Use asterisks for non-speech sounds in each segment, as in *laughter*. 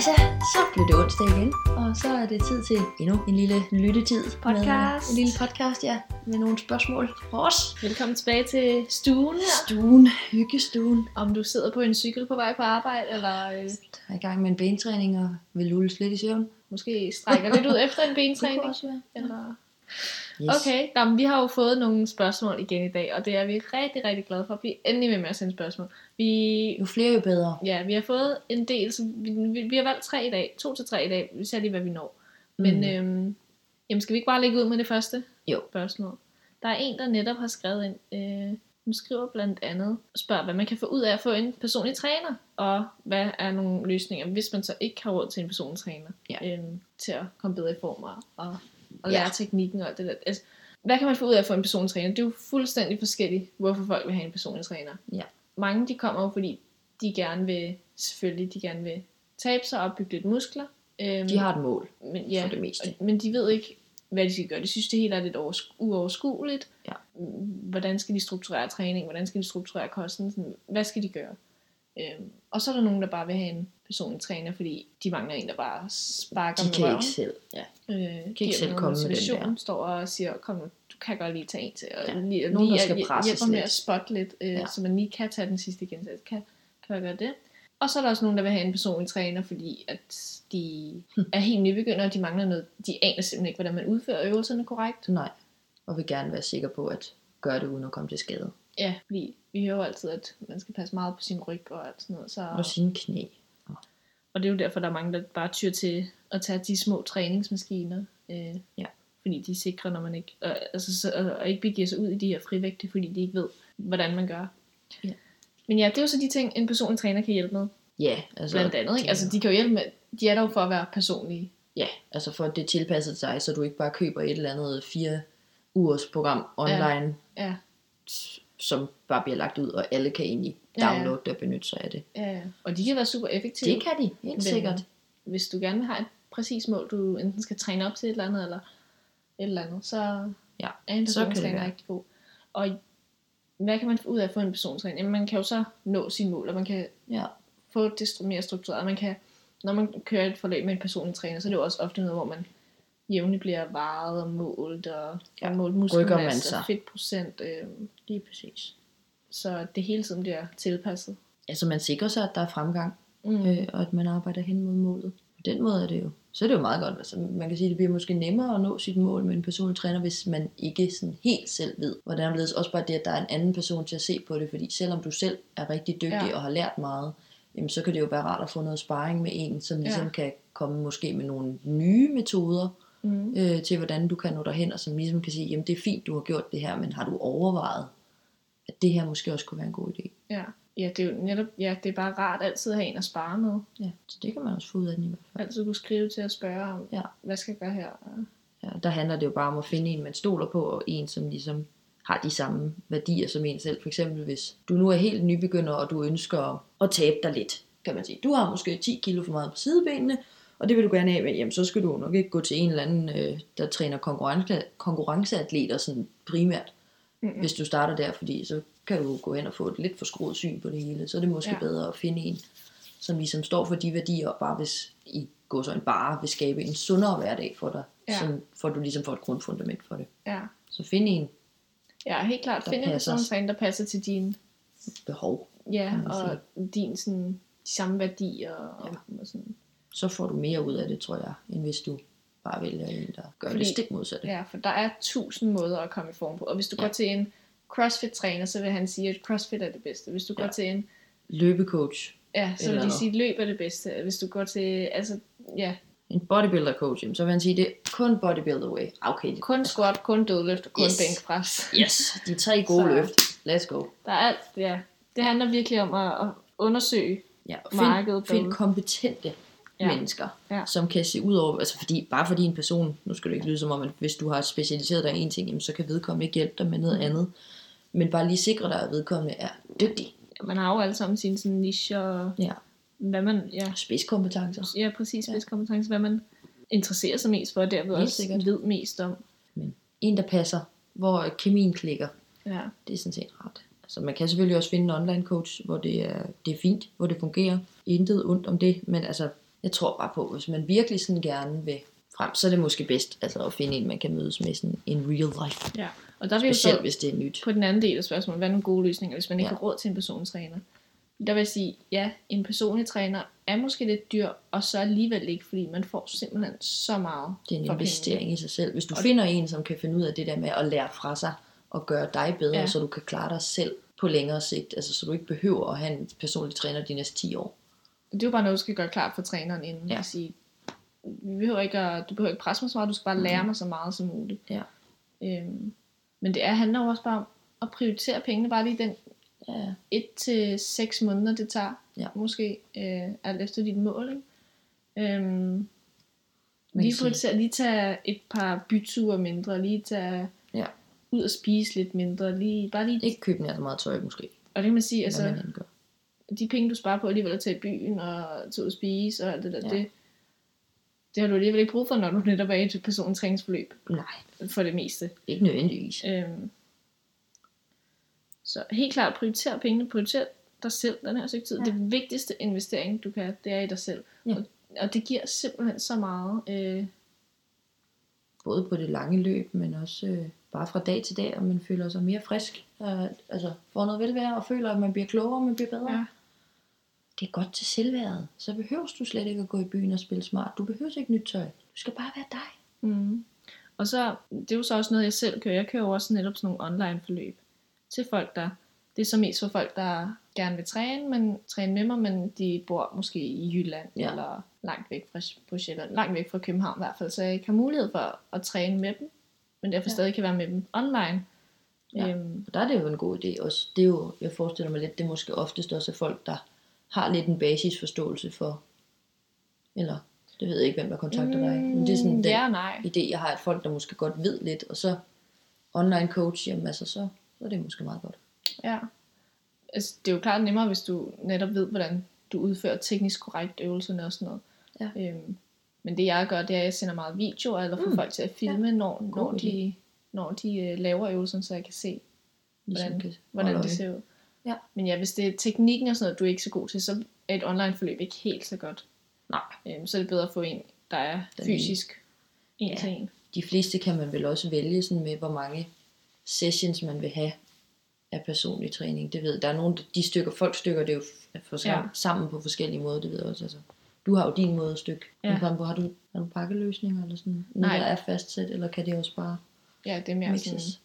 Hejsa, så blev det onsdag igen, og så er det tid til endnu en lille lyttetid. Podcast. Med, en lille podcast, ja, med nogle spørgsmål fra os. Velkommen tilbage til stuen her. Stuen, hyggestuen. Om du sidder på en cykel på vej på arbejde, eller øh, er i gang med en bentræning og vil lulles lidt i søvn. måske strækker lidt ud efter en Det bentræning. kunne også være. Eller... Yes. Okay, Nå, men vi har jo fået nogle spørgsmål igen i dag, og det er vi rigtig, rigtig glade for. Bliv endelig ved med at sende spørgsmål. Vi, Jo flere, jo bedre. ja, vi har fået en del, så vi, vi, vi har valgt tre i dag. To til tre i dag. Vi ser lige, hvad vi når. Men Mm. øhm, jamen, skal vi ikke bare lægge ud med det første Jo. spørgsmål? Der er en, der netop har skrevet ind. Øh, hun skriver blandt andet, spørger, hvad man kan få ud af at få en personlig træner, og hvad er nogle løsninger, hvis man så ikke har råd til en personlig træner, Ja. øhm, til at komme bedre i form og, og, Ja. lære teknikken og alt det der. Altså, hvad kan man få ud af at få en personlig træner? Det er jo fuldstændig forskelligt, hvorfor folk vil have en personlig træner. Ja. Mange de kommer jo, fordi de gerne vil, selvfølgelig, de gerne vil tabe sig og opbygge lidt muskler. Øhm, De har et mål men, ja, for det meste. og- men de ved ikke, hvad de skal gøre. De synes, det hele er lidt oversku- uoverskueligt. Ja. Hvordan skal de strukturere træning? Hvordan skal de strukturere kosten? Sådan, hvad skal de gøre? Øhm, og så er der nogen, der bare vil have en personlig træner, fordi de mangler en, der bare sparker De med kan røven. ikke selv. Ja. Øh, ikke giver selv komme med den der. står og siger, kom nu, du kan godt lige tage en til. Og Ja. lige, Nogen, der lige skal hjæ- presses hjælper med lidt. at spotte lidt, øh, Ja. ja. så man lige kan tage den sidste igen. Så kan, kan jeg gøre det. Og så er der også nogen, der vil have en personlig træner, fordi at de er helt nybegyndere, og de mangler noget. De aner simpelthen ikke, hvordan man udfører øvelserne korrekt. Nej. Og vil gerne være sikker på at gøre det uden at komme til skade. Ja, fordi vi hører jo altid, at man skal passe meget på sin ryg og alt sådan noget. Så, Og sine knæ. Og det er jo derfor, der er mange, der bare tyr til at tage de små træningsmaskiner. Øh, Ja. Fordi de er sikre, når man ikke, og, altså, så, og, og ikke begiver sig ud i de her frivægte, fordi de ikke ved, hvordan man gør. Ja. Men ja, det er jo så de ting, en personlig træner kan hjælpe med. Ja, altså. Blandt andet, ikke? Altså, de kan jo hjælpe med, de er der jo for at være personlige. Ja, altså for at det er tilpasset sig, så du ikke bare køber et eller andet fire ugers program online, Ja, som bare bliver lagt ud, og alle kan egentlig Ja, ja. downloade det og benytte sig af det. ja, ja. og de kan være super effektive. Det kan de, helt Men sikkert. Hvis du gerne vil have et præcis mål, du enten skal træne op til et eller andet, eller et eller andet, så Ja, er en så kan det personlig træner være. rigtig god. Og hvad kan man få ud af at få en personstræner? Jamen, man kan jo så nå sine mål, og man kan Ja, få det mere struktureret. Man kan, når man kører et forløb med en personlig træner, så er det jo også ofte noget, hvor man jævnligt bliver varet og målt, og Ja, ja, målt muskelmasse fedtprocent. Øh, lige præcis. Så det hele tiden bliver tilpasset. Altså man sikrer sig, at der er fremgang, Mm. øh, og at man arbejder hen mod målet. På den måde er det jo, så er det jo meget godt. Altså, man kan sige, at det bliver måske nemmere at nå sit mål med en personlig træner, hvis man ikke sådan helt selv ved, hvordan det er. Også bare det, at der er en anden person til at se på det, fordi selvom du selv er rigtig dygtig ja. Og har lært meget, jamen, så kan det jo være rart at få noget sparring med en, som ligesom Ja. kan komme måske med nogle nye metoder, Mm. øh, til hvordan du kan nå derhen, og som ligesom kan sige, jamen det er fint, du har gjort det her, men har du overvejet, at det her måske også kunne være en god idé? Ja. ja, det er jo netop, ja, det er bare rart altid at have en at spare med. Ja, så det kan man også få ud af den i hvert fald. Altid kunne skrive til at spørge om, Ja. hvad skal jeg gøre her? Ja, der handler det jo bare om at finde en, man stoler på, og en, som ligesom har de samme værdier som en selv. For eksempel hvis du nu er helt nybegynder, og du ønsker at tabe dig lidt, kan man sige. Du har måske 10 kilo for meget på sidebenene, og det vil du gerne have, men jamen, så skal du nok ikke gå til en eller anden, øh, der træner konkurrence, konkurrenceatleter sådan primært, Mm-mm. hvis du starter der, fordi så kan du gå hen og få et lidt for skruet syn på det hele. Så er det måske ja. Bedre at finde en, som ligesom står for de værdier, og bare hvis i går så en bare vil skabe en sundere hverdag for dig, ja. Som, for du ligesom får et grundfundament for det. Ja. Så find en Ja, helt klart. Find en passer. personstræner, der passer til din, behov, ja, og din sådan, de samme værdier. Og, Ja. og sådan. så får du mere ud af det, tror jeg, end hvis du bare vælger en, der gør Fordi- det stik modsatte. Ja, for der er tusind måder at komme i form på. Og hvis du Ja. går til en CrossFit-træner, så vil han sige, at CrossFit er det bedste. Hvis du Ja. går til en, Løbecoach, ja, så vil de sige, at løb er det bedste. Hvis du går til, altså, ja, en bodybuilder coach, så vil han sige, det er kun bodybuilder way. Okay, det, kun squat, kun dødløft og kun Yes. yes. bænkpres. yes, de tre gode Så- løft. Let's go. Der er alt, ja. Det handler virkelig om at, at undersøge. Ja, og Markedet find, find derude. kompetente ja. Mennesker, Ja. som kan se ud over, altså fordi, bare fordi en person, nu skal du ikke lyde som om, at hvis du har specialiseret dig i en ting, jamen, så kan vedkommende ikke hjælpe dig med noget Mm. andet. Men bare lige sikre dig, at vedkommende er dygtig. Man har jo alle sammen sine sådan nicher, og Ja. hvad man, ja, Spidskompetencer. ja præcis, Ja. spidskompetence, hvad man interesserer sig mest for, og derved Helt også sikkert. ved mest om. En, der passer, hvor kemien klikker. Ja. Det er sådan set ret. Altså, man kan selvfølgelig også finde en online coach, hvor det er, det er fint, hvor det fungerer. Intet ondt om det, men altså, Jeg tror bare på, hvis man virkelig sådan gerne vil frem, så er det måske bedst altså, at finde en, man kan mødes med sådan en real life. Ja. Og der vil Specielt så hvis det er nyt. på den anden del af spørgsmålet, hvad er nogle gode løsninger, hvis man ikke Ja. har råd til en personlig træner? Der vil jeg sige, ja, en personlig træner er måske lidt dyr, og så alligevel ikke, fordi man får simpelthen så meget Det er en investering i sig selv. Hvis du Og- finder en, som kan finde ud af det der med at lære fra sig og gøre dig bedre, ja. så du kan klare dig selv på længere sigt. Altså, så du ikke behøver at have en personlig træner de næste 10 år. Det er jo bare noget, du skal gøre klart for træneren inden. Ja. Sige, vi behøver ikke at, du behøver ikke presse mig så meget, du skal bare lære mig så meget som muligt. Ja. Øhm, men det er, handler jo også bare om at prioritere pengene, bare lige den Ja, 1 til 6 måneder, det tager. Ja. Måske øh, alt efter dit mål. Ikke? Øhm, lige prioritere, lige tage et par byture mindre, lige tage Ja. ud og spise lidt mindre, lige, bare lige, ikke købe nær så meget tøj måske, og det kan man sige, altså, hvad man. De penge, du sparer på alligevel at tage i byen og tage ud og spise og alt det der, Ja. det, det har du alligevel ikke brug for, når du netop er i et personligt træningsforløb, Nej, for det meste. ikke nødvendigvis. Øhm, så helt klart, prioriter pengene, prioriter dig selv den her stykke tid. Ja. Det vigtigste investering, du kan det er i dig selv. Ja. Og, og det giver simpelthen så meget. Øh, Både på det lange løb, men også øh, bare fra dag til dag, og man føler sig mere frisk. Og, altså, får noget velvære og føler, at man bliver klogere, og man bliver bedre. ja. Det er godt til selvværdet. Så behøver du slet ikke at gå i byen og spille smart. Du behøver ikke nyt tøj. Du skal bare være dig. Mm. Og så, det er jo så også noget, jeg selv kører. Jeg kører jo også netop sådan nogle online forløb til folk, der... Det er så mest for folk, der gerne vil træne, men træne med mig, men de bor måske i Jylland, Ja. eller langt væk fra, på Sjælland, langt væk fra København i hvert fald, så jeg ikke har mulighed for at træne med dem, men derfor ja. stadig kan være med dem online. Ja. Øhm, Og der er det jo en god idé også. Det er jo, jeg forestiller mig lidt, det er måske oftest også folk, der har lidt en basisforståelse for, eller det ved jeg ikke, hvem der kontakter dig. Men det er sådan den ja nej. idé, jeg har, at folk, der måske godt ved lidt, og så online coach, jamen altså, så, så er det måske meget godt. Ja. Altså, det er jo klart nemmere, hvis du netop ved, hvordan du udfører teknisk korrekt øvelserne og sådan noget. Ja. Øhm, men det jeg gør, det er, at jeg sender meget videoer, eller får Mm. mm. folk til at filme, ja. når, God når idé. de, når de øh, laver øvelsen, så jeg kan se, Ligesom Hvordan- kan hvordan det ser ud. Ja. Men ja, hvis det er teknikken og sådan noget, du er ikke så god til, så er et online forløb ikke helt så godt. Nej. Øhm, så er det bedre at få en, der er Den fysisk en Ja. til en. De fleste kan man vel også vælge sådan med, hvor mange sessions man vil have af personlig træning. Det ved. Der er nogle, de stykker, folk stykker det jo for sammen, Ja. sammen på forskellige måder, det ved jeg også. Altså, du har jo din måde at stykke. Ja. Ja. Har du, har du pakkeløsninger eller sådan? Nej. Noget, der er fastsat, eller kan det også bare Ja, det er mere sådan, mixes?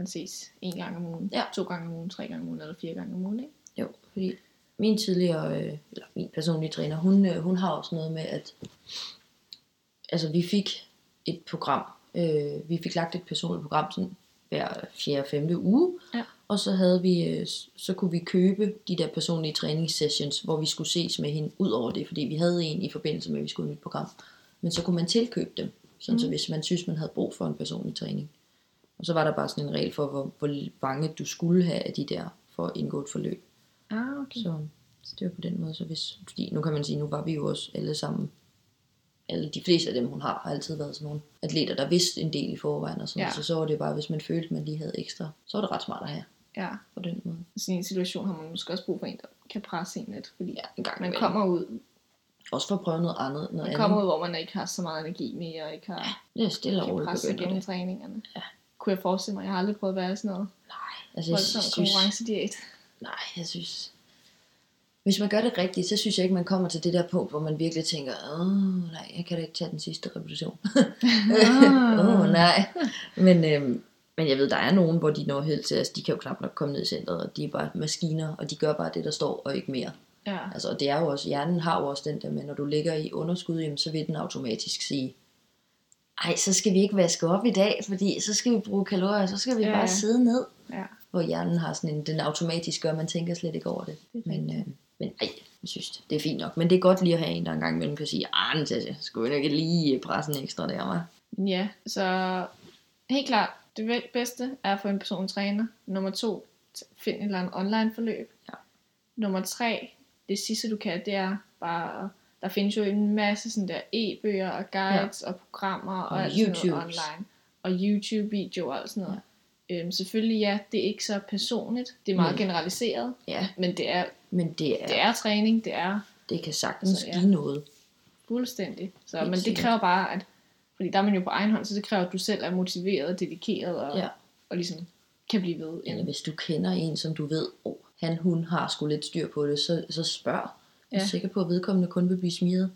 Man ses en gang om ugen, Ja. to gange om ugen, tre gange om ugen, eller fire gange om ugen, ikke? Jo, fordi min tidligere, øh, eller min personlige træner, hun, øh, hun har også noget med, at altså vi fik et program, øh, vi fik lagt et personligt program sådan hver fjerde, femte uge, Ja. og så havde vi, øh, så kunne vi købe de der personlige træningssessions, hvor vi skulle ses med hende ud over det, fordi vi havde en i forbindelse med, at vi skulle have et nyt program. Men så kunne man tilkøbe dem, sådan mm. så hvis man synes, man havde brug for en personlig træning. Og så var der bare sådan en regel for, hvor, hvor mange du skulle have af de der, for at indgå et forløb. Ah, okay. Så, så det var på den måde, så hvis, fordi nu kan man sige, nu var vi jo også alle sammen, alle de fleste af dem, hun har, har altid været sådan nogle atleter, der vidste en del i forvejen, og sådan, Ja. ja. så så var det bare, hvis man følte, at man lige havde ekstra, så var det ret smart at have Ja, på den måde. i en situation har man måske også brug for en, der kan presse en lidt, fordi Ja, en gang man kommer ud, Også for at prøve noget andet, noget man andet. kommer ud, hvor man ikke har så meget energi mere, og ikke har Det er stille og kan roligt presse begynder gennem det. træningerne. Ja. Kunne jeg forestille mig, jeg har aldrig prøvet at være sådan noget Nej, altså jeg synes, konkurrencediæt. nej, jeg synes, hvis man gør det rigtigt, så synes jeg ikke, man kommer til det der punkt, hvor man virkelig tænker, åh nej, jeg kan da ikke tage den sidste repetition. *laughs* Åh oh, nej. Men, øhm, men jeg ved, der er nogen, hvor de når helt til, altså de kan jo knap nok komme ned i centret, og de er bare maskiner, og de gør bare det, der står, og ikke mere. Ja, Altså, og det er jo også, hjernen har jo også den der med, når du ligger i underskud, jamen, så vil den automatisk sige, ej, så skal vi ikke vaske op i dag, fordi så skal vi bruge kalorier, så skal vi Ja, bare sidde ned. ja. Hvor hjernen har sådan en, den automatisk gør, man tænker slet ikke over det. Det Men, øh, men ej, jeg synes, det, er fint nok. Men det er godt lige at have en, der engang imellem kan sige, ah, Natasja, skulle vi ikke lige presse en ekstra der, var? Ja, så helt klart, det bedste er at få en personlig træner. Nummer to, find et eller andet online forløb. Ja. Nummer tre, det sidste du kan, det er bare, der findes jo en masse sådan der e-bøger og guides ja. og programmer og, Og alt sådan noget online. Og YouTube-videoer og sådan noget. Ja. Øhm, selvfølgelig ja, det er ikke så personligt. Det er meget Men- generaliseret. Ja, Men det er, men det er, det er træning, det er det kan sagtens Så, så, ja. give noget. Fuldstændig. Så, Helt men det kræver bare, at, fordi der er man jo på egen hånd, så det kræver, at du selv er motiveret og dedikeret, og, Ja. og ligesom kan blive ved. Eller hvis du kender en, som du ved, oh, han, hun har sgu lidt styr på det, så, så spørg. Jeg er Ja. sikker på, at vedkommende kun vil blive smiret.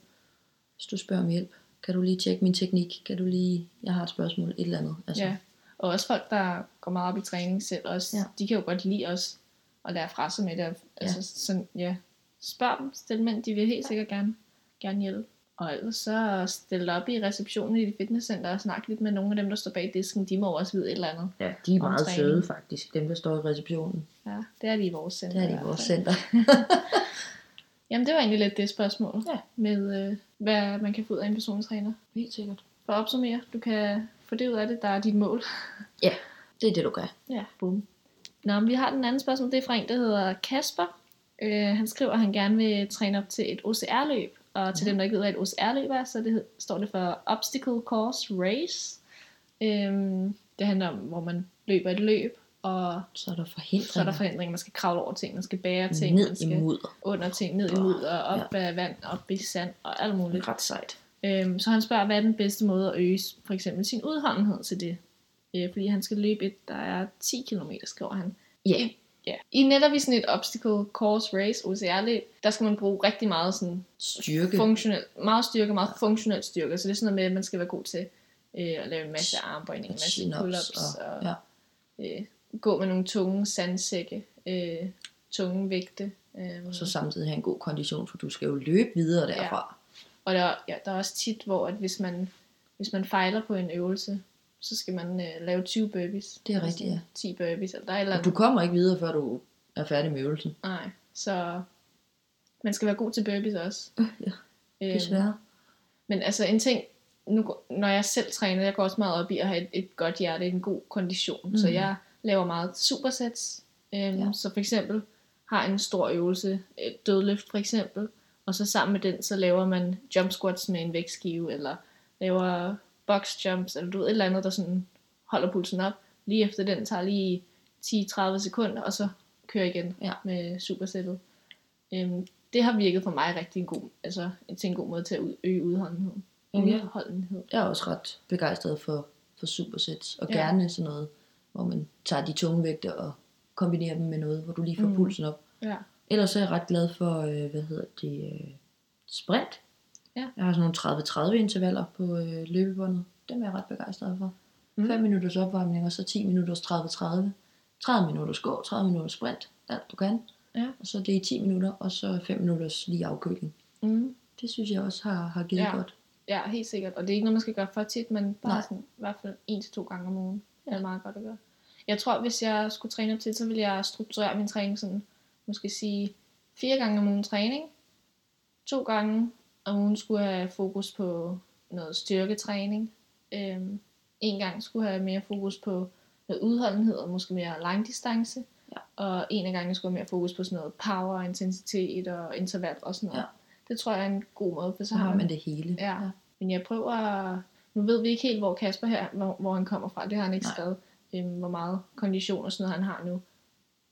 Hvis du spørger om hjælp. Kan du lige tjekke min teknik? Kan du lige... Jeg har et spørgsmål. Et eller andet. Altså, Ja. Og også folk, der går meget op i træning selv også, Ja. ja. de kan jo godt lide os at lære fra sig med det. Altså, sådan, ja. Spørg dem, stil dem ind, de vil helt sikkert gerne, gerne hjælpe. Og ellers så stil dig op i receptionen i dit fitnesscenter og snak lidt med nogle af dem, der står bag disken. De må også vide et eller andet. ja de er meget træning. søde faktisk. Dem, der står i receptionen. Ja, det er de i vores center. Det er de i vores center. *laughs* Jamen, det var egentlig lidt det spørgsmål. Ja. Med, øh, hvad man kan få ud af en personlig træner. Helt sikkert. For at opsummere, du kan få det ud af det, der er dit mål. *laughs* Det er det, du gør. Ja, bum. Nå, men vi har den anden spørgsmål. Det er fra en, der hedder Kasper. Øh, han skriver, at han gerne vil træne op til et OCR-løb. Og til Mhm. dem, der ikke ved, hvad et OCR-løb er, så det, hed- står det for Obstacle Course Race. Øhm, det handler om, hvor man løber et løb, og Så er der forhindringer. så er der forhindringer. Man skal kravle over ting, man skal bære ting, Ned man i skal mudder. under ting, ned i mudder, op af vand, op i sand og alt muligt. ret sejt. Øhm, så han spørger, hvad er den bedste måde at øge for eksempel sin udholdenhed til det? Øh, fordi han skal løbe et, der er 10 km, skriver han. Ja. Ja. I netop i sådan et obstacle course race, OCR-løb, der skal man bruge rigtig meget sådan Styrke. funktionel, meget styrke, meget funktionel styrke. Så det er sådan noget med, at man skal være god til øh, at lave en masse armbøjninger, en masse pull-ups, og, ja. øh, gå med nogle tunge sandsække, øh, tunge vægte. Øh, Og så samtidig have en god kondition, for du skal jo løbe videre derfra. Og der, er- ja, der er også tit, hvor at hvis, man, hvis man fejler på en øvelse, så skal man øh, lave 20 burpees. Det er Altså rigtigt, ja. 10 burpees, eller der er eller Og andet. du kommer ikke videre, før du er færdig med øvelsen. Nej, så man skal være god til burpees også. *laughs* ja, Øhm, Desværre. Men altså en ting, nu, når jeg selv træner, jeg går også meget op i at have et, et godt hjerte, en god kondition. Mm. Så jeg laver meget supersets. Øhm, Ja. Så for eksempel har en stor øvelse, et dødløft for eksempel, og så sammen med den, så laver man jump squats med en vægtskive, eller laver box jumps, eller du ved, et eller andet, der sådan holder pulsen op. Lige efter den tager lige 10-30 sekunder, og så kører igen Ja. med supersættet. Øhm, det har virket for mig rigtig en god, altså til en god måde til at øge udholdenheden. Udholdenhed. jeg er også ret begejstret for, for supersets, og Ja. gerne sådan noget, hvor man tager de tunge vægte og kombinerer dem med noget, hvor du lige får Mm. pulsen op. Ja. Ellers så er jeg ret glad for, øh, hvad hedder det, øh, sprint. Ja. Jeg har sådan nogle 30-30 intervaller på øh, løbebåndet. Dem er jeg ret begejstret for. Mm. 5 minutters opvarmning, og så 10 minutters 30-30. 30 minutters gå, 30 minutters sprint, alt du kan. Ja. Og så det er 10 minutter, og så 5 minutters lige afkøling. Mm. Det synes jeg også har, har givet Ja. godt. Ja, helt sikkert. Og det er ikke noget, man skal gøre for tit, men bare Nej. sådan, i hvert fald en til to gange om ugen. Det er meget godt at gøre. Jeg tror, hvis jeg skulle træne op til, så ville jeg strukturere min træning sådan, måske sige, fire gange om ugen træning. To gange om ugen skulle jeg have fokus på noget styrketræning. Øhm, en gang skulle jeg have mere fokus på noget udholdenhed og måske mere langdistance. Ja. Og en af gangen skulle jeg have mere fokus på sådan noget power, intensitet og interval og sådan noget. Ja. Det tror jeg er en god måde, for Så har man det hele. Ja. Men jeg prøver at... Nu ved vi ikke helt, hvor Kasper her, hvor, hvor han kommer fra. Det har han ikke Nej. skrevet. Øhm, hvor meget kondition og sådan noget, han har nu.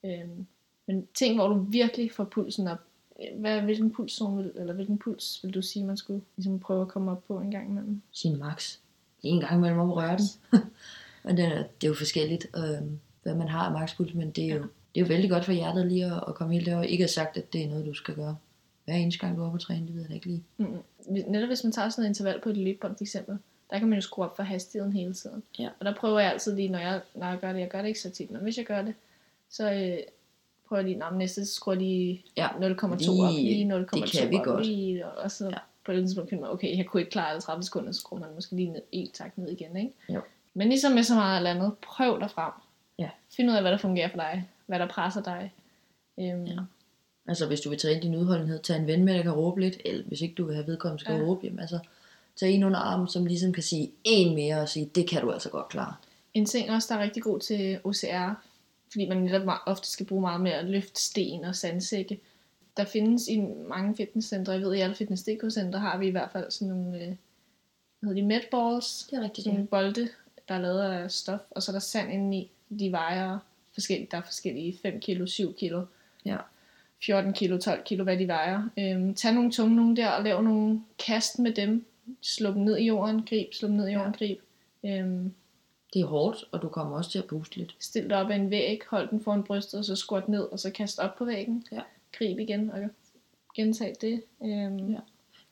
Øhm, men ting, hvor du virkelig får pulsen op. Øh, Hvad, hvilken pulszone vil, eller hvilken puls vil du sige, man skulle ligesom prøve at komme op på en gang imellem? Sin max. En gang imellem om at røre den. *laughs* Men det er, det er jo forskelligt, øh, hvad man har af maxpuls, men det er, jo, det er jo vældig godt for hjertet lige at, at komme helt derover. Ikke at sagt, at det er noget, du skal gøre hver eneste gang, du er oppe at træne, det ved jeg da ikke lige. Mm. Netop hvis man tager sådan et interval på et løbebånd for eksempel, der kan man jo skrue op for hastigheden hele tiden. Ja. Og der prøver jeg altid lige, når jeg, når jeg gør det, jeg gør det ikke så tit, men hvis jeg gør det, så øh, prøver jeg lige, næste så skruer jeg lige Ja, 0,2 op, lige- lige 0,2 det kan vi op, godt. lige, og, og så Ja. på et tidspunkt finder man, okay, jeg kunne ikke klare alle 30 sekunder, så skruer man måske lige ned, en takt ned igen, ikke? Jo. Men ligesom med så meget eller andet, prøv dig frem. Ja. Find ud af, hvad der fungerer for dig, hvad der presser dig. Øhm, Ja. Altså, hvis du vil træne din udholdenhed, tag en ven med, der kan råbe lidt, eller hvis ikke du vil have vedkommende, skal Ja. ja. råbe, jamen altså, tag en under armen, som ligesom kan sige en mere, og sige, det kan du altså godt klare. En ting også, der er rigtig god til OCR, fordi man netop ofte skal bruge meget med at løfte sten og sandsække. Der findes i mange fitnesscentre, jeg ved i alle fitness centre har vi i hvert fald sådan nogle, øh, hvad hedder de, medballs, Det er rigtigt, nogle bolde, der er lavet af stof, og så er der sand indeni. De vejer forskelligt, der er forskellige 5 kilo, 7 kilo, Ja. 14 kilo, 12 kilo, hvad de vejer. Øhm, tag nogle tunge nogle der, og lav nogle kast med dem. Slå dem ned i jorden, grib, slå dem ned i jorden, grib. Øhm, Det er hårdt, og du kommer også til at puste lidt. Stil dig op ad en væg, hold den foran brystet, og så squat ned, og så kast op på væggen. Ja. Grib igen, og gentag det. Øhm, Ja.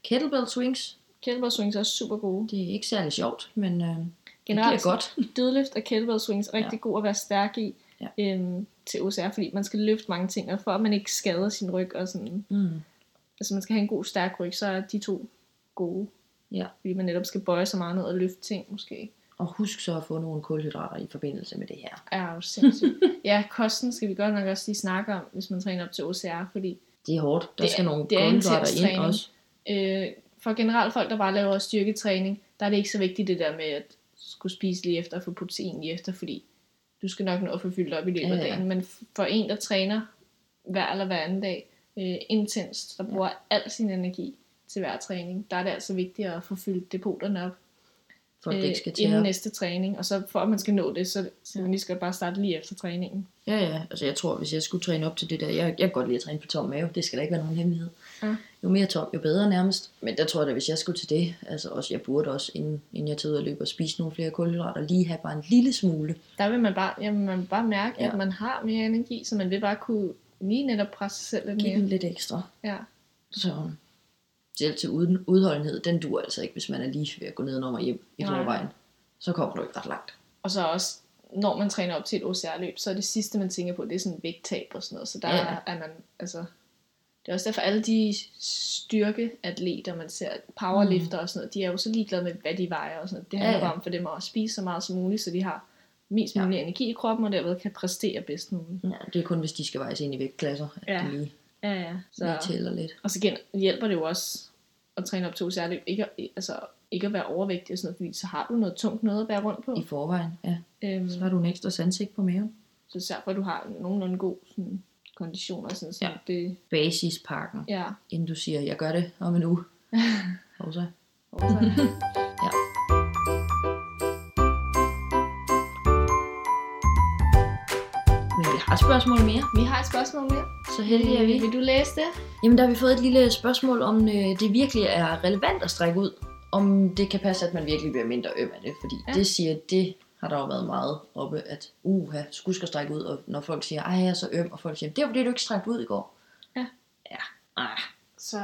Kettlebell swings, Kettlebell swings er også super gode. det er ikke særlig sjovt, men øh, det Generelt giver godt. dødløft *laughs* og kettlebell swings er rigtig Ja. ja. god at være stærk i Ja. øhm, til OCR, fordi man skal løfte mange ting, og for at man ikke skader sin ryg, og sådan, Mm. altså man skal have en god stærk ryg, så er de to gode. Ja. Fordi man netop skal bøje så meget ned og løfte ting, måske. Og husk så at få nogle kulhydrater i forbindelse med det her. Er jo sindssygt. ja, kosten skal vi godt nok også lige snakke om, hvis man træner op til OCR, fordi Det er hårdt. Der Det skal nogle er kulhydrater ind også. øh, for generelt folk, der bare laver styrketræning, der er det ikke så vigtigt det der med at skulle spise lige efter og få protein lige efter, fordi du skal nok nå at få fyldt op i løbet Ja, af ja. dagen. Men for en, der træner hver eller hver anden dag øh, intenst, der bruger al sin energi til hver træning, der er det altså vigtigt at få fyldt depoterne op For at det ikke skal inden tære. næste træning. Og så for at man skal nå det, så skal man lige skal bare starte lige efter træningen. Ja, ja. Altså jeg tror, hvis jeg skulle træne op til det der, jeg, jeg kan godt lide at træne på tom mave. Det skal da ikke være nogen hemmelighed. Ja. Jo mere tom, jo bedre nærmest. Men der tror jeg da, hvis jeg skulle til det, altså også, jeg burde også, inden, inden jeg tager ud og løber, spise nogle flere kulhydrater, lige have bare en lille smule. Der vil man bare, jamen, man vil bare mærke, Ja. at man har mere energi, så man vil bare kunne lige netop presse sig selv lidt Giv mere. lidt ekstra. Ja. Så selv til uden, udholdenhed, den dur altså ikke, hvis man er lige ved at gå ned og hjem i forvejen. Så kommer du ikke ret langt. Og så også, når man træner op til et OCR-løb, så er det sidste, man tænker på, det er sådan vægttab og sådan noget. Så der Ja. ja. er man, altså... Det er også derfor, alle de styrkeatleter, man ser, powerlifter og sådan noget, de er jo så ligeglade med, hvad de vejer og sådan noget. Det Ja, handler ja. bare om for dem at spise så meget som muligt, så de har mest Ja. mulig energi i kroppen, og derved kan præstere bedst muligt. Ja, det er kun, hvis de skal vejes ind i vægtklasser, at Ja. de lige, Ja, ja. Så, lige tæller lidt. og så gen- hjælper det jo også at træne op til OCR-løb, ikke altså, ikke at være overvægtig og sådan noget, fordi så har du noget tungt noget at bære rundt på. I forvejen, ja. Øhm, Så har du en ekstra sandsigt på maven. Så især for, at du har nogenlunde god sådan, kondition og sådan, så Ja. det, Basispakken, ja. inden du siger, jeg gør det om en uge. *laughs* Og så. Ja. Har et spørgsmål mere. vi har et spørgsmål mere. Så heldige er vi. Vil du læse det? Jamen, der har vi fået et lille spørgsmål, om øh, det virkelig er relevant at strække ud. Om det kan passe, at man virkelig bliver mindre øm af det. Fordi. Ja. det siger, det har der jo været meget oppe, at uha, skulle skal strække ud. Og når folk siger, ej, jeg er så øm, og folk siger, det var fordi, du ikke strækte ud i går. Ja. Ja, ah, Så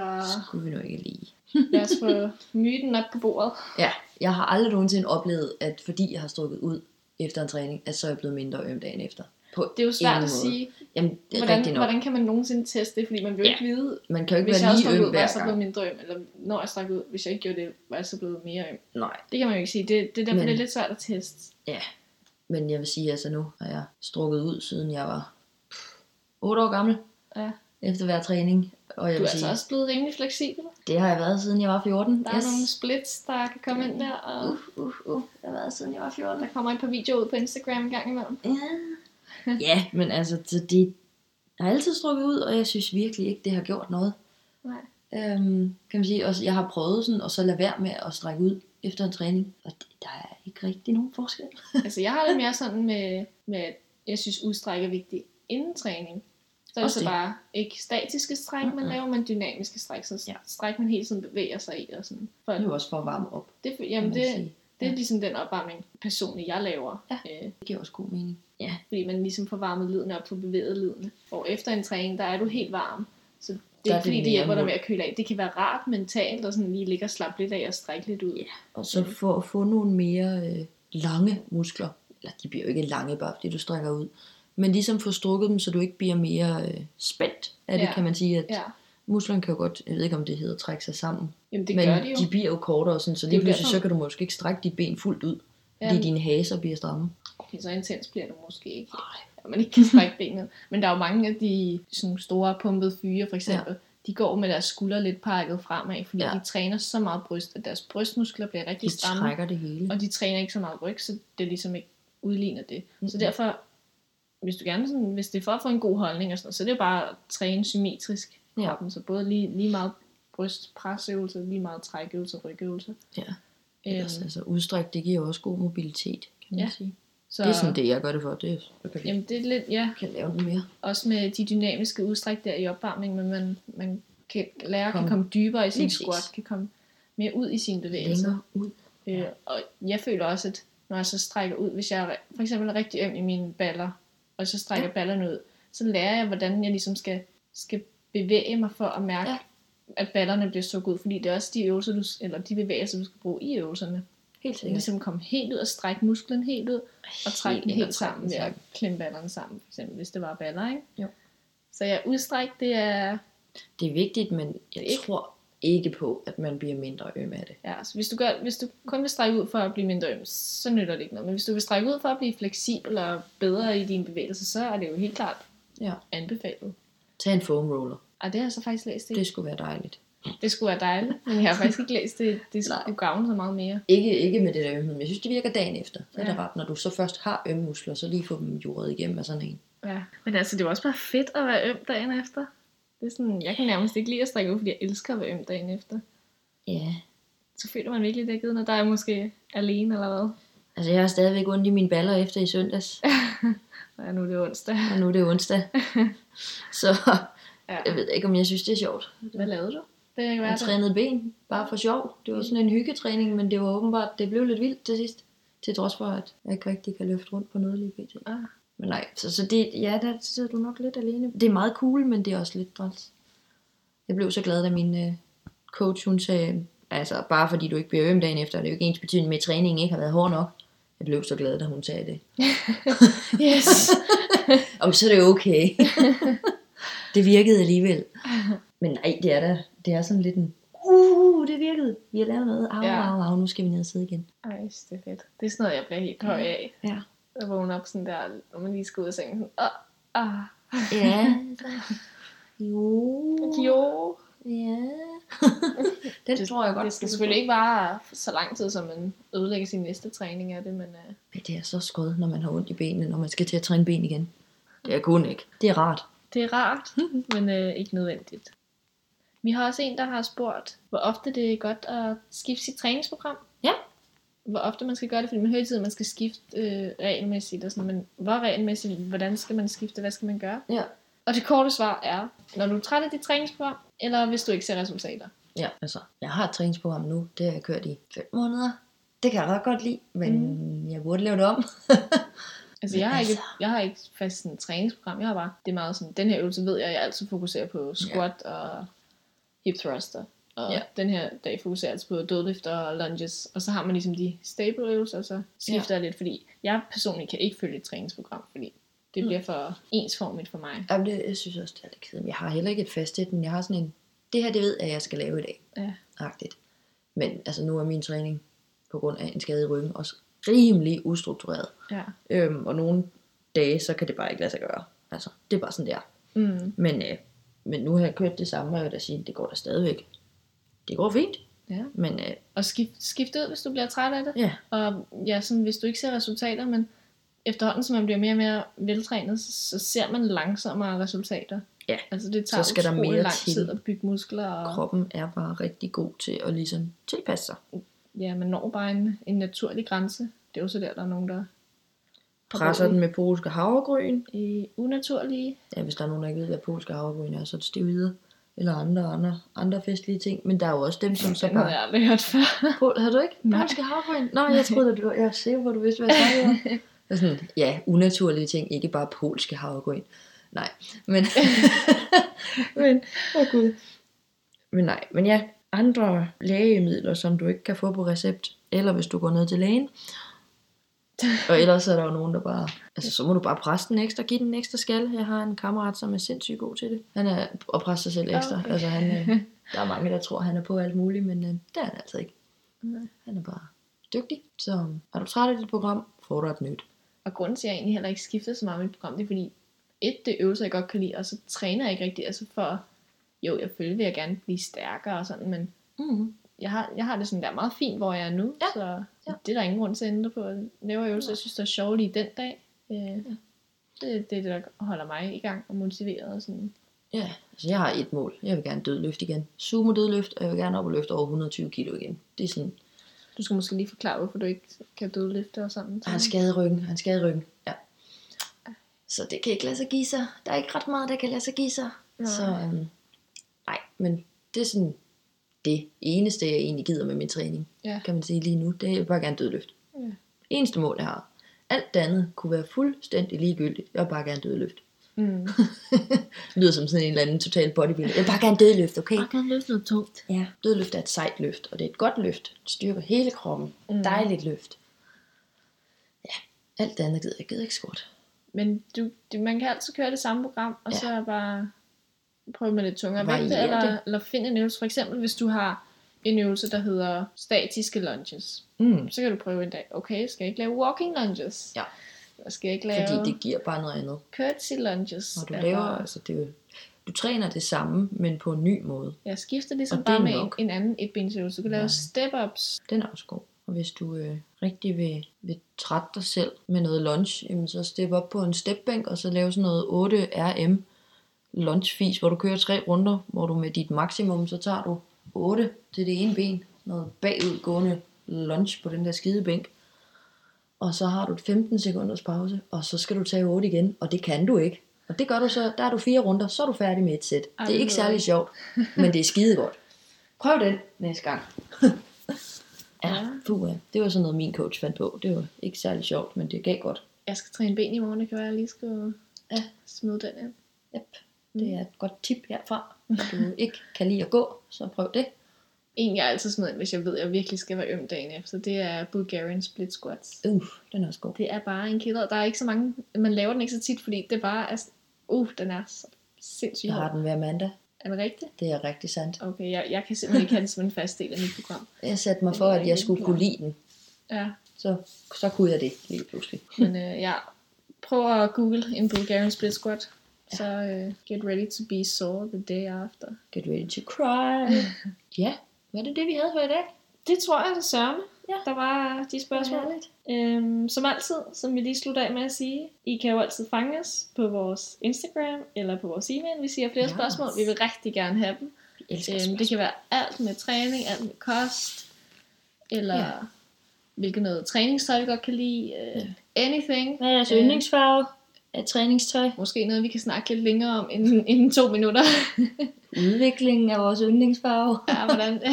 skulle vi nu ikke lige. *laughs* lad os få myten op på bordet. Ja, jeg har aldrig nogensinde oplevet, at fordi jeg har strukket ud efter en træning, at så er jeg blevet mindre øm dagen efter. På Det er jo svært at sige, Jamen, det er hvordan, nok. hvordan kan man nogensinde teste det, fordi man vil jo Ja. ikke vide, Man kan jo ikke hvis jeg være havde lige øm ud, var jeg så blevet mindre øm, eller når jeg strak ud, hvis jeg ikke gjorde det, var jeg så blevet mere øm. Nej, Det kan man jo ikke sige, det, det er derfor, Men- det er lidt svært at teste. ja. Men jeg vil sige, altså nu har jeg strukket ud, siden jeg var 8 år gammel. Ja. Efter hver træning. Og jeg Du er sige, altså også blevet rimelig fleksibel. det har jeg været, siden jeg var 14. Der er nogle splits, der kan komme ind der, og Uh, uh, uh. Det har været, siden jeg var 14. der kommer et par videoer ud på Instagram en gang imellem. Ja. *laughs* ja, men altså, så det har altid strukket ud, og jeg synes virkelig ikke, det har gjort noget. Nej. Øhm, kan man sige, også, jeg har prøvet sådan, og så lade være med at strække ud efter en træning, og det, der er ikke rigtig nogen forskel. *laughs* altså jeg har det mere sådan med, med at jeg synes udstræk er vigtigt inden træning. Så er det så bare ikke statiske stræk, man Mm-mm. laver, men dynamiske stræk. Så Ja. stræk man hele tiden bevæger sig i. Og sådan. For, Det er jo også for at varme op, det, jamen det, sige. det er Ja. ligesom den opvarmning personligt, jeg laver. Ja. Øh, Det giver også god mening. Ja, fordi man ligesom får varmet ledene op, får bevæget ledene. Og efter en træning, der er du helt varm. Så det er er ikke fordi, det hjælper dig med at køle af. Det kan være rart mentalt, og sådan lige ligge og slappe lidt af og strække lidt ud. Ja. og så for at få nogle mere øh, lange muskler, eller de bliver jo ikke lange, bare fordi du strækker ud, men ligesom få strukket dem, så du ikke bliver mere øh, spændt af det, Ja. kan man sige, at Ja. musklerne kan jo godt, jeg ved ikke om det hedder trække sig sammen, Jamen det men gør de jo. de bliver jo kortere, sådan, så lige pludselig derfor- så kan du måske ikke strække dit ben fuldt ud, fordi Jamen, dine haser bliver stramme. Okay, så intens bliver det måske ikke. At man ikke kan strække benet. Men der er jo mange af de sådan store pumpede fyre, for eksempel. Ja. De går med deres skuldre lidt pakket fremad, fordi Ja. de træner så meget bryst, at deres brystmuskler bliver rigtig De stramme. trækker det hele. Og de træner ikke så meget ryg, så det ligesom ikke udligner det. Mm-hmm. Så derfor, hvis du gerne sådan, hvis det er for at få en god holdning og sådan noget, så er det bare at træne symmetrisk i Ja. kroppen. Så både lige, lige meget brystpresøvelser, lige meget trækøvelser, rygøvelser. Ja. Øhm, Ellers, altså udstræk, det giver også god mobilitet, kan man Ja. sige. Så, Det er sådan det, jeg gør det for. Det er, så kan vi Jamen, det er lidt, ja, kan lave noget mere. også med de dynamiske udstræk der i opvarmning, men man, man kan lære Kom. kan komme dybere i sin præcis. squat, kan komme mere ud i sine bevægelser. Længere ud. Øh, og jeg føler også, at når jeg så strækker ud, hvis jeg er for eksempel er rigtig øm i mine baller, og så strækker ja. ballerne ud, så lærer jeg, hvordan jeg ligesom skal, skal bevæge mig for at mærke, ja. at ballerne bliver sukket ud, fordi det er også de øvelser, du, eller de bevægelser, du skal bruge i øvelserne. Helt sikkert. ligesom komme helt ud og strække musklen helt ud, og trække den og helt sammen ved at klemme ballerne sammen, for eksempel, hvis det var baller, ikke? Jo. Så ja, udstræk, det er, Det er vigtigt, men jeg Ikke- tror ikke på, at man bliver mindre øm af det. ja, så hvis du, gør, hvis du kun vil strække ud for at blive mindre øm, så nytter det ikke noget. Men hvis du vil strække ud for at blive fleksibel og bedre i dine bevægelser, så er det jo helt klart Ja. anbefalet. Tag en foam roller. Ej, det har jeg så faktisk læst det. Det skulle være dejligt. Det skulle være dejligt, men jeg har faktisk ikke læst det. Det skulle gavne så meget mere. Ikke, ikke med det der ømhed, men jeg synes, det virker dagen efter. Er det Ja. rart, når du så først har ømme muskler, så lige få dem jordet igennem af sådan en. Ja. Men altså, det er også bare fedt at være øm dagen efter. Det er sådan, jeg kan nærmest ikke lide at strække ud, fordi jeg elsker at være øm dagen efter. Ja. Så føler man virkelig dækket, når der er måske alene eller hvad. Altså, jeg har stadigvæk ondt i mine baller efter i søndags, *laughs* Ja, nu er det onsdag. og nu er det onsdag. *laughs* Så Ja. jeg ved ikke, om jeg synes, det er sjovt. Hvad lavede du? Det være Jeg trænede ben, bare for sjov. Det var sådan en hyggetræning, men det var åbenbart, det blev lidt vildt til sidst. Til trods for, at jeg ikke rigtig kan løfte rundt på noget lige pt. Ah. Men nej, så, så det, ja, der sidder du nok lidt alene. Det er meget cool, men det er også lidt træls. Jeg blev så glad, da min øh, coach, hun sagde, altså bare fordi du ikke bliver øm dagen efter, det er jo ikke ens betydning med, at træningen ikke har været hård nok. Jeg blev så glad, da hun sagde det. *laughs* Yes! *laughs* Om så er det okay. *laughs* det virkede alligevel. Men nej, det er da, det er sådan lidt en, uh, det virkede. Vi har lavet noget. Au, Ja. au, au, nu skal vi ned og sidde igen. Ej, det er fedt. Det er sådan noget, jeg bliver helt høj af. Ja. At vågne op sådan der, når man lige skal ud af sengen. Sådan, ah, ah. Ja. *laughs* Jo. Jo. Ja. *laughs* Den Det, tror jeg godt. det skal selvfølgelig ikke vare så lang tid, som man ødelægger sin næste træning af det, men uh, Men det er så skød, når man har ondt i benene, når man skal til at træne ben igen. Det er kun ikke. Det er rart. det er rart, *laughs* men uh, ikke nødvendigt. Vi har også en, der har spurgt, hvor ofte det er godt at skifte sit træningsprogram. Ja. Hvor ofte man skal gøre det, fordi man hører altid, at man skal skifte øh, regelmæssigt. Og sådan, men hvor regelmæssigt? Hvordan skal man skifte? Hvad skal man gøre? Ja. Og det korte svar er, når du er træt af dit træningsprogram, eller hvis du ikke ser resultater. Ja, altså, jeg har et træningsprogram nu. Det har jeg kørt i 5 måneder. Det kan jeg ret godt lide, men mm. jeg burde lave det om. *laughs* Altså, jeg har, ikke, altså- jeg har ikke fast sådan et træningsprogram. Jeg har bare, det er meget sådan, den her øvelse ved jeg, jeg altid fokuserer på squat og hip thruster. Og Ja. den her dag fokuserer altid på dødlift og lunges. Og så har man ligesom de stable øvelser, og så skifter jeg lidt, fordi jeg personligt kan ikke følge et træningsprogram, fordi det Mm. bliver for ensformigt for mig. Jamen, det, jeg synes også, det er lidt kedeligt. Jeg har heller ikke et fast et, men jeg har sådan en, det her, det ved jeg, at jeg skal lave i dag. Ja. Agtigt. Men altså, nu er min træning på grund af en skade i ryggen også rimelig ustruktureret. Ja. Øhm, og nogle dage, så kan det bare ikke lade sig gøre. Altså, det er bare sådan, det er. Mm. Men, øh, men nu har jeg kørt det samme, og jeg vil da sige, det går da stadigvæk. Det går fint. ja. Men øh, Og skift, skift ud, hvis du bliver træt af det. ja, Og ja, sådan, hvis du ikke ser resultater, men efterhånden, som man bliver mere og mere veltrænet, så, så ser man langsommere resultater. Ja, Altså det tager så skal der mere lang til. tid at bygge muskler. Og, kroppen er bare rigtig god til at ligesom tilpasse sig. ja, man når bare en, en naturlig grænse. Det er jo så der, der er nogen, der Presser den med polske havregryn. i unaturlige. Ja, hvis der er nogen, der ikke ved, hvad polske havregryn er, så er det stivider. Eller andre, andre, andre festlige ting. Men der er jo også dem, som så Den havde bare... jeg aldrig hørt før. *laughs* Pol, har du ikke? Nej. Polske havregryn? Nå, jeg troede, at du, jeg var sikker på, at du vidste, hvad jeg. Det er sådan, ja, unaturlige ting, ikke bare polske havregryn. Nej, men... *laughs* men, åh oh gud. Men nej, men ja, andre lægemidler, som du ikke kan få på recept, eller hvis du går ned til lægen. *laughs* Og ellers er der jo nogen, der bare... Altså, så må du bare presse den ekstra, give den en ekstra skal. Jeg har en kammerat, som er sindssygt god til det. Han er at presse sig selv ekstra. Okay. Altså, han, øh, *laughs* der er mange, der tror, han er på alt muligt, men øh, det er han altså ikke. Nej. Han er bare dygtig. Så er du træt af dit program, får du et nyt. Og grunden til, at jeg egentlig heller ikke skiftede så meget med mit program, det er fordi, et, det er øvelser, jeg godt kan lide, og så træner jeg ikke rigtig, altså for, jo, jeg føler, vil jeg gerne blive stærkere og sådan, men Mm. jeg har, jeg har det sådan der meget fint, hvor jeg er nu, Ja. så Ja. det er der ingen grund til at ændre på. Jeg laver øvelser, jeg synes, det er sjovt lige den dag. Øh, det, det er det, der holder mig i gang og motiveret. Og sådan. Ja, altså jeg har et mål. Jeg vil gerne dødløft igen. Sumo dødløft, og jeg vil gerne op og løfte over 120 kilo igen. Det er sådan, Du skal måske lige forklare, hvorfor du ikke kan dødløfte og sådan. Han skade ryggen, han skade ryggen, ja. Så det kan ikke lade sig give sig. Der er ikke ret meget, der kan lade sig give sig. Nej. Så øhm, nej, men det er sådan det eneste, jeg egentlig gider med min træning, Ja. kan man sige lige nu. Det er, bare gerne dødløfte. Ja. Eneste mål, jeg har. Alt det andet kunne være fuldstændig ligegyldigt. Jeg vil bare gerne dødløfte. Mm. *laughs* Det lyder som sådan en eller anden total bodybuilder. Jeg vil bare gerne dødløfte, okay? kan løfte noget tungt. Ja. Dødløft er et sejt løft, og det er et godt løft. Det styrker hele kroppen. Mm. Mm. Dejligt løft. Ja, alt det andet gider jeg gider ikke squat. Men du, du, man kan altid køre det samme program, og Ja. så bare prøve med lidt tungere vægte, eller, det. eller finde en øvelse. For eksempel, hvis du har en øvelse, der hedder statiske lunges, Mm. så kan du prøve en dag, okay, skal jeg ikke lave walking lunges? Ja. Eller skal jeg ikke lave Fordi det giver bare noget andet. curtsy lunges? Når du eller- laver, altså det du træner det samme, men på en ny måde. Jeg skifter ligesom bare med en, en anden etbensøvelse. Du kan lave Nej. step-ups. Den er også god. Og hvis du øh, rigtig vil, vil trætte dig selv med noget lunge, jamen så step op på en stepbænk, og så lave sådan noget 8 RM lunge-fis, hvor du kører tre runder, hvor du med dit maksimum, så tager du 8 til det ene ben, noget bagudgående lunge på den der skide bænk. Og så har du et 15 sekunders pause, og så skal du tage 8 igen, og det kan du ikke. Og det gør du så, der er du fire runder, så er du færdig med et sæt. Det er ikke særlig sjovt, men det er skide godt. Prøv den næste gang. Ja, Ja. puh, ja. Det var sådan noget, min coach fandt på. Det var ikke særlig sjovt, men det gav godt. Jeg skal træne ben i morgen, det kan være, at jeg lige skal Ja. smide den ind. Yep. Det er et godt tip herfra. Hvis du *laughs* ikke kan lide at gå, så prøv det. En, jeg altid smider ind, hvis jeg ved, at jeg virkelig skal være øm dagen efter, det er Bulgarian split squats. Uh, den er også god. Det er bare en killer. Der er ikke så mange, man laver den ikke så tit, fordi det bare er, uh, den er så sindssygt Jeg har den hver mandag. Er det rigtigt? Det er rigtig sandt. Okay, jeg, jeg kan simpelthen ikke have den som en fast del af mit program. Jeg satte mig for, at jeg skulle kunne lide den. Ja, Så, så kunne jeg det lige pludselig. men øh, ja, prøv at google en Bulgarian split squat. Så øh, get ready to be sore the day after. Get ready to cry. *laughs* ja, var det det, vi havde for i dag? Det tror jeg, det sørme. Ja. Der var de spørgsmål. Herligt. Øhm, som altid, som vi lige slutter af med at sige, I kan jo altid fange os på vores Instagram eller på vores e-mail. Vi siger flere Yes. spørgsmål. Vi vil rigtig gerne have dem. Øhm, det kan være alt med træning, alt med kost, eller Ja. ja. hvilket noget træningstøj, vi godt kan lide. Øh, anything. Hvad er jeres Øh, yndlingsfarve af træningstøj? Måske noget, vi kan snakke lidt længere om end, *laughs* end to minutter. Udviklingen af vores yndlingsfarve. *laughs* ja, hvordan? *laughs*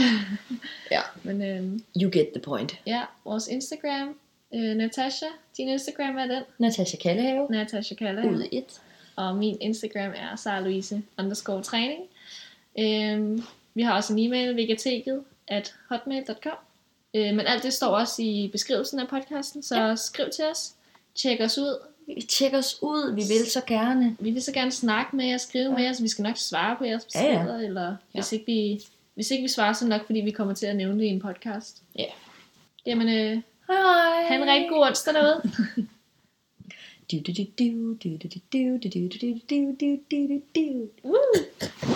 Ja. Men øhm, You get the point. ja, vores Instagram. Øh, Natasha, din Instagram er den. Natasha Kallehave. Natasha Kalle. Ud et. Og min Instagram er sarlouise underscore træning. Øhm, vi har også en e-mail, vegateket at hotmail.com. Øh, men alt det står også i beskrivelsen af podcasten, så ja. skriv til os. Tjek os ud. Tjek os ud, vi vil så gerne. Vi vil så gerne snakke med jer, skrive ja. med jer, så vi skal nok svare på jeres Ja, ja. beskeder. Eller hvis, ikke vi, hvis ikke vi svarer, så nok fordi vi kommer til at nævne det i en podcast. Ja. Jamen, øh, Hej. have en rigtig god onsdag derude. Du, du, du, du, du, du, du, du, du, du, du, du, du, du, du. Woo!